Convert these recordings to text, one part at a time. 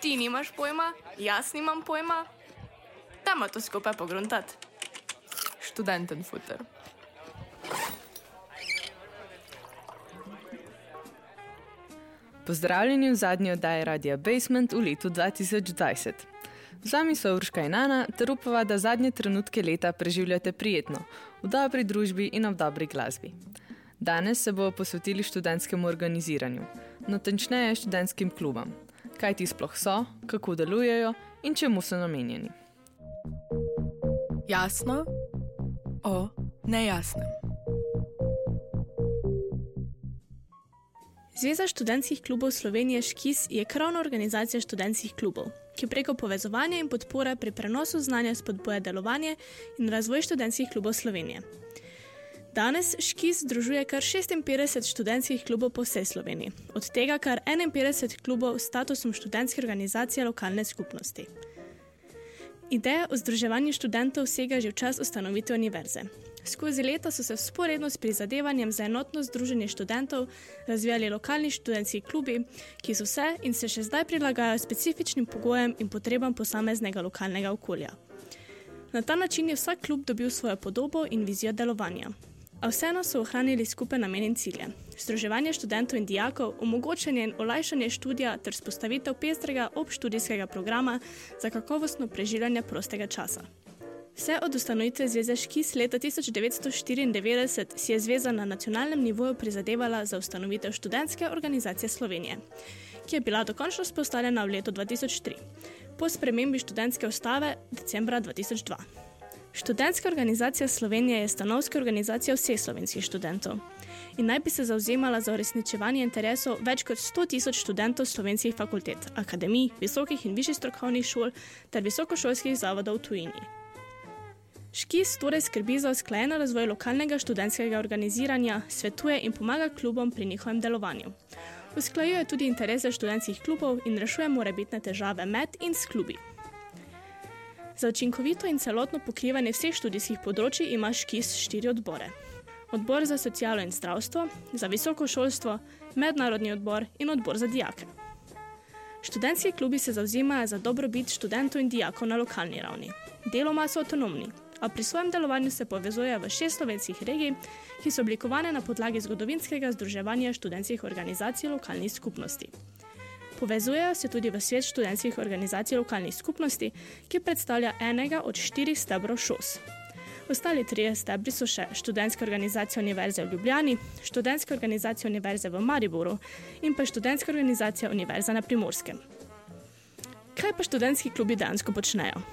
Ti nimaš pojma, jaz nimam pojma. Dajmo to skupaj pogruntati. Študenten futer. Pozdravljeni v zadnji oddaji Radia Basement v letu 2020. Z vami so Urška in Ana, ter upava, da zadnje trenutke leta preživljate prijetno, v dobri družbi in v dobri glasbi. Danes se bomo posvetili študentskemu organiziranju, natančneje študentskim klubom. Kaj ti sploh so, kako delujejo in čemu so namenjeni. Jasno o nejasnem. Zveza študentskih klubov Slovenije Škis je krovna organizacija študentskih klubov, ki preko povezovanja in podpore pri prenosu znanja spodbuja delovanje in razvoj študentskih klubov Slovenije. Danes Škis združuje kar 56 študentskih klubov po vsej Sloveniji, od tega kar 51 klubov s statusom študentske organizacije lokalne skupnosti. Ideja o združevanju študentov sega že v čas ustanovitve univerze. Skozi leta so se sporedno s prizadevanjem za enotno združenje študentov razvijali lokalni študentski klubi, ki so se in se še zdaj prilagajajo specifičnim pogojem in potrebam posameznega lokalnega okolja. Na ta način je vsak klub dobil svojo podobo in vizijo delovanja. A vseeno so ohranili skupaj namen in cilje: združevanje študentov in dijakov, omogočanje in olajšanje študija ter spostavitev pestrega obštudijskega programa za kakovostno preživljanje prostega časa. Vse od ustanovitve Zveze Škis leta 1994 si je zveza na nacionalnem nivoju prizadevala za ustanovitev študentske organizacije Slovenije, ki je bila dokončno spostavljena v letu 2003, po spremembi študentske ustave decembra 2002. Študentska organizacija Slovenije je stanovska organizacija vseh slovenskih študentov in naj bi se zauzemala za uresničevanje interesov več kot 100 tisoč študentov slovenskih fakultet, akademij, visokih in višjih strokovnih šol ter visokošolskih zavodov v tujini. Škis torej skrbi za usklajen razvoj lokalnega študentskega organiziranja, svetuje in pomaga klubom pri njihovem delovanju. Usklajuje tudi interese študentskih klubov in rešuje morebitne težave med in s klubi. Za učinkovito in celotno pokrivanje vseh študijskih področji ima Škis štiri odbore. Odbor za socialo in zdravstvo, za visoko šolstvo, mednarodni odbor in odbor za dijake. Študentski klubi se zauzemajo za dobrobit študentov in dijakov na lokalni ravni. Deloma so avtonomni, a pri svojem delovanju se povezujejo v šest slovenskih regij, ki so oblikovane na podlagi zgodovinskega združevanja študentskih organizacij lokalnih skupnosti. Povezujejo se tudi v svet študentskih organizacij lokalnih skupnosti, ki predstavlja enega od štirih stebrov ŠOS. Ostali trije stebri so še študentska organizacija Univerze v Ljubljani, študentska organizacija Univerze v Mariboru in pa študentska organizacija Univerze na Primorskem. Kaj pa študentski klubi dejansko počnejo?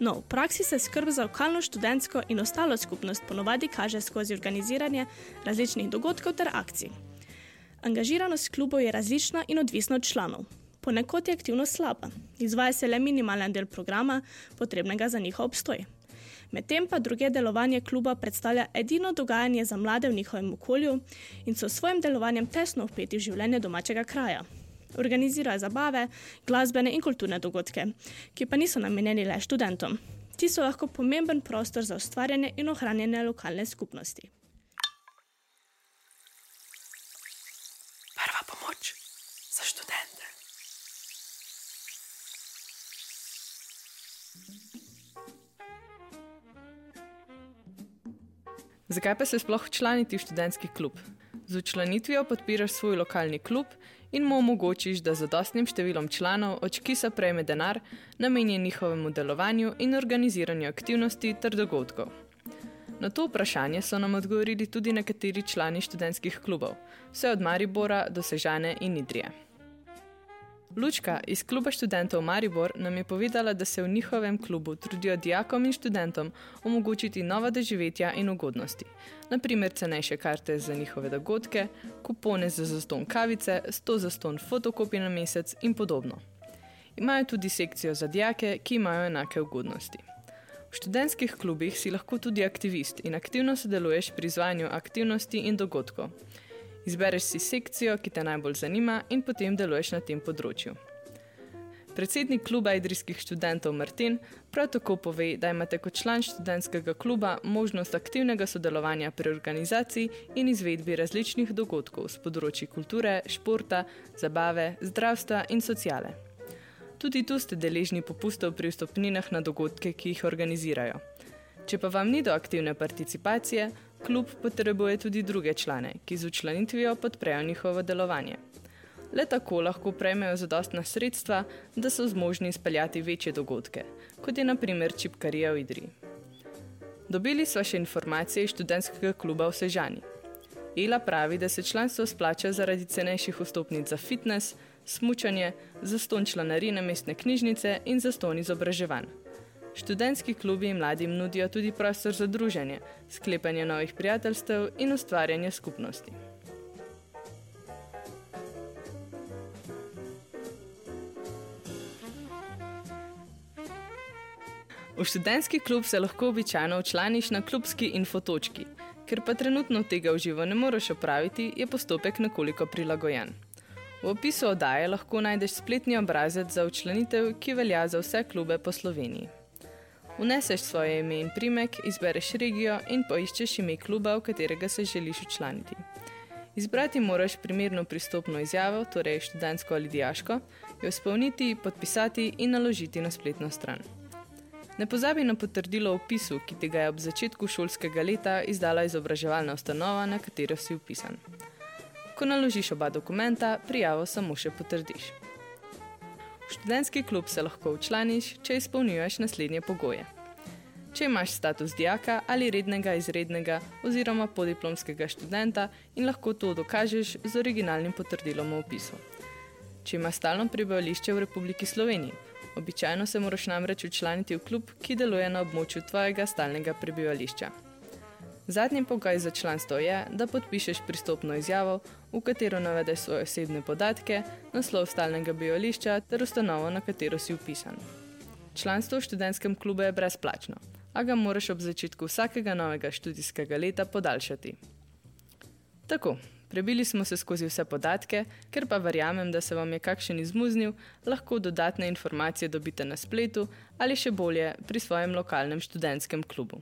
No, v praksi se skrb za lokalno študentsko in ostalo skupnost ponovadi kaže skozi organiziranje različnih dogodkov ter akcij. Angažiranost klubov je različna in odvisna od članov. Ponekod je aktivnost slaba, izvaja se le minimalen del programa, potrebnega za njihov obstoj. Medtem pa druge delovanje kluba predstavlja edino dogajanje za mlade v njihovem okolju in so s svojim delovanjem tesno vpeti v življenje domačega kraja. Organizirajo zabave, glasbene in kulturne dogodke, ki pa niso namenjeni le študentom. Ti so lahko pomemben prostor za ustvarjanje in ohranjanje lokalne skupnosti. Zakaj pa se sploh včlaniti v študentski klub? Z učlanitvijo podpiraš svoj lokalni klub in mu omogočiš, da z zadostnim številom članov od Škisa prejme denar, namenjen njihovemu delovanju in organiziranju aktivnosti ter dogodkov. Na to vprašanje so nam odgovorili tudi nekateri člani študentskih klubov, vse od Maribora do Sežane in Idrije. Lučka iz kluba študentov Maribor nam je povedala, da se v njihovem klubu trudijo dijakom in študentom omogočiti nova doživetja in ugodnosti. Naprimer, cenejše karte za njihove dogodke, kupone za zaston kavice, 100 zaston fotokopij na mesec in podobno. Imajo tudi sekcijo za dijake, ki imajo enake ugodnosti. V študentskih klubih si lahko tudi aktivist in aktivno sodeluješ pri izvajanju aktivnosti in dogodkov. Izbereš si sekcijo, ki te najbolj zanima, in potem deluješ na tem področju. Predsednik kluba idrijskih študentov Martin prav tako pove, da imate kot član študentskega kluba možnost aktivnega sodelovanja pri organizaciji in izvedbi različnih dogodkov z področji kulture, športa, zabave, zdravstva in sociale. Tudi tu ste deležni popustov pri vstopninah na dogodke, ki jih organizirajo. Če pa vam ni do aktivne participacije, klub potrebuje tudi druge člane, ki z učlanitvijo podprejo njihovo delovanje. Le tako lahko prejmejo zadostna sredstva, da so zmožni izpeljati večje dogodke, kot je naprimer Čipkarija v Idri. Dobili smo še informacije iz študentskega kluba v Sežani. Ela pravi, da se članstvo splača zaradi cenejših vstopnic za fitness, smučanje, zaston članarine mestne knjižnice in zaston izobraževanj. Študentski klubi mladim nudijo tudi prostor za druženje, sklepanje novih prijateljstev in ustvarjanje skupnosti. V študentski klub se lahko običajno včlaniš na klubski infotočki, ker pa trenutno tega v živo ne moreš opraviti, je postopek nekoliko prilagojen. V opisu oddaje lahko najdeš spletni obrazec za včlanitev, ki velja za vse klube po Sloveniji. Vneseš svoje ime in primek, izbereš regijo in poiščeš ime kluba, v katerega se želiš včlaniti. Izbrati moraš primerno pristopno izjavo, torej študentsko ali dijaško, jo spolniti, podpisati in naložiti na spletno stran. Ne pozabi na potrdilo o opisu, ki ti ga je ob začetku šolskega leta izdala izobraževalna ustanova, na katero si upisan. Ko naložiš oba dokumenta, prijavo samo še potrdiš. V študentski klub se lahko včlaniš, če izpolnjuješ naslednje pogoje. Če imaš status dijaka ali rednega izrednega oziroma podiplomskega študenta in lahko to dokažeš z originalnim potrdilom o opisu. Če imaš stalno prebivališče v Republiki Sloveniji, Običajno se moraš namreč učlaniti v klub, ki deluje na območju tvojega stalnega prebivališča. Zadnji pogoj za članstvo je, da podpišeš pristopno izjavo, v katero navedeš svoje osebne podatke, naslov stalnega bivališča ter ustanovo, na katero si upisan. Članstvo v študentskem klubu je brezplačno, a ga moraš ob začetku vsakega novega študijskega leta podaljšati. Tako, Prebili smo se skozi vse podatke, ker pa verjamem, da se vam je kakšen izmuznil, lahko dodatne informacije dobite na spletu ali še bolje pri svojem lokalnem študentskem klubu.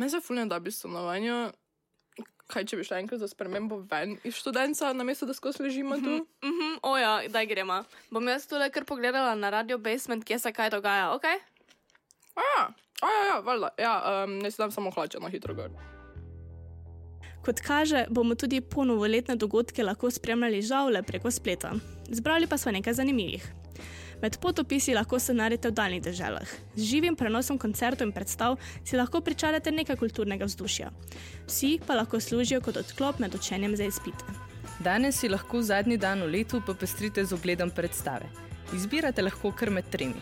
Meni se fulno da bi stanovanje. Kaj, če bi šla enkrat za spremembo ven iz študenta, namesto da skozi ležimo tu? Mhm, oja, daj gremo. Bom jaz tole kar pogledala na radio basement, kje se kaj dogaja, ok? A ja, a ja, ja, valjda. Ja, um, ne si dam samo hlače na hitro gor. Kot kaže, bomo tudi ponovoletne dogodke lahko spremljali žal le preko spleta. Zbrali pa smo nekaj zanimivih. Med potopisi lahko se naredite v daljnih državah. Z živim prenosom koncertov in predstav si lahko pričarate nekaj kulturnega vzdušja. Vsi pa lahko služijo kot odklop med učenjem za izpite. Danes si lahko zadnji dan v letu popestrite z ogledom predstave. Izbirate lahko kar med tremi.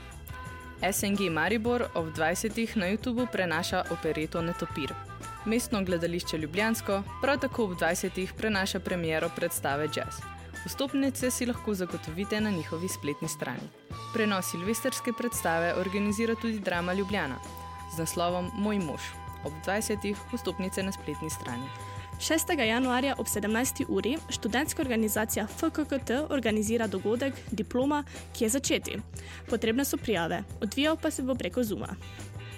SNG Maribor ob 20. na YouTubu prenaša opereto Netopir. Mestno gledališče Ljubljansko prav tako ob 20. prenaša premiero predstave Jazz. Vstopnice si lahko zagotovite na njihovi spletni strani. Prenos silvestrske predstave organizira tudi Drama Ljubljana z naslovom Moj mož. Ob 20. vstopnice na spletni strani. 6. januarja ob 17. uri študentska organizacija FKKT organizira dogodek Diploma, ki je začeti. Potrebne so prijave, odvijal pa se bo preko Zuma.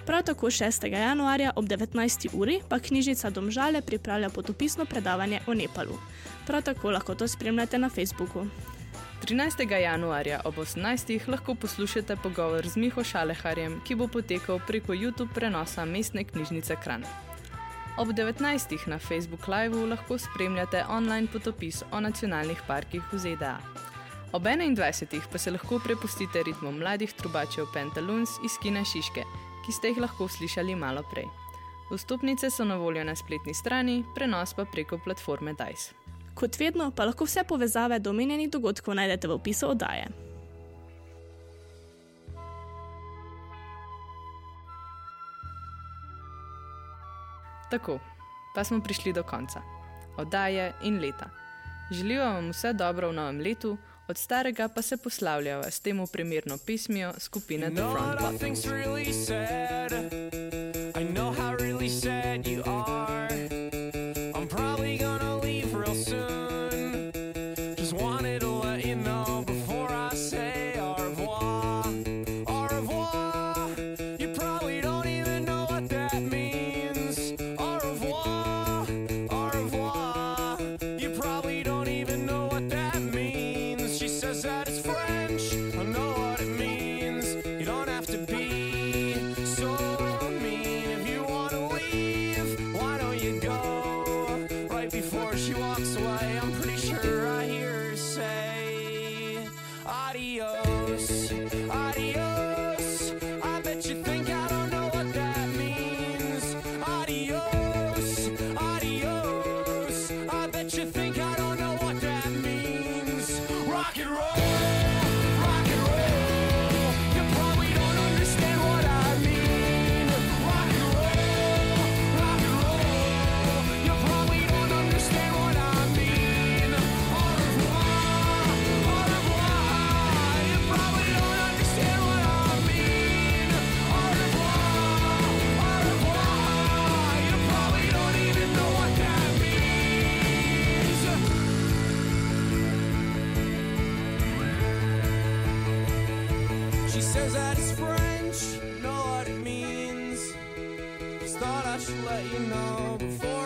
Prav tako 6. januarja ob 19. uri pa knjižnica Domžale pripravlja potopisno predavanje o Nepalu. Prav tako lahko to spremljate na Facebooku. 13. januarja ob 18. lahko poslušate pogovor z Miho Šaleharjem, ki bo potekal preko YouTube prenosa mestne knjižnice Kran. Ob 19. na Facebook Live lahko spremljate online potopis o nacionalnih parkih v ZDA. Ob 21. pa se lahko prepustite ritmom mladih trubačev Pantaloons iz Kina Šiške, ki ste jih lahko slišali malo prej. Vstopnice so na voljo na spletni strani, prenos pa preko platforme Dice. Kot vedno pa lahko vse povezave do omenjenih dogodkov najdete v opisu oddaje. Tako, pa smo prišli do konca. Oddaje in leta. Želijo vam vse dobro v novem letu, od starega pa se poslavljajo s temu primerno pismijo skupine The Front Oh. That it's French, know what it means. Just thought I should let you know before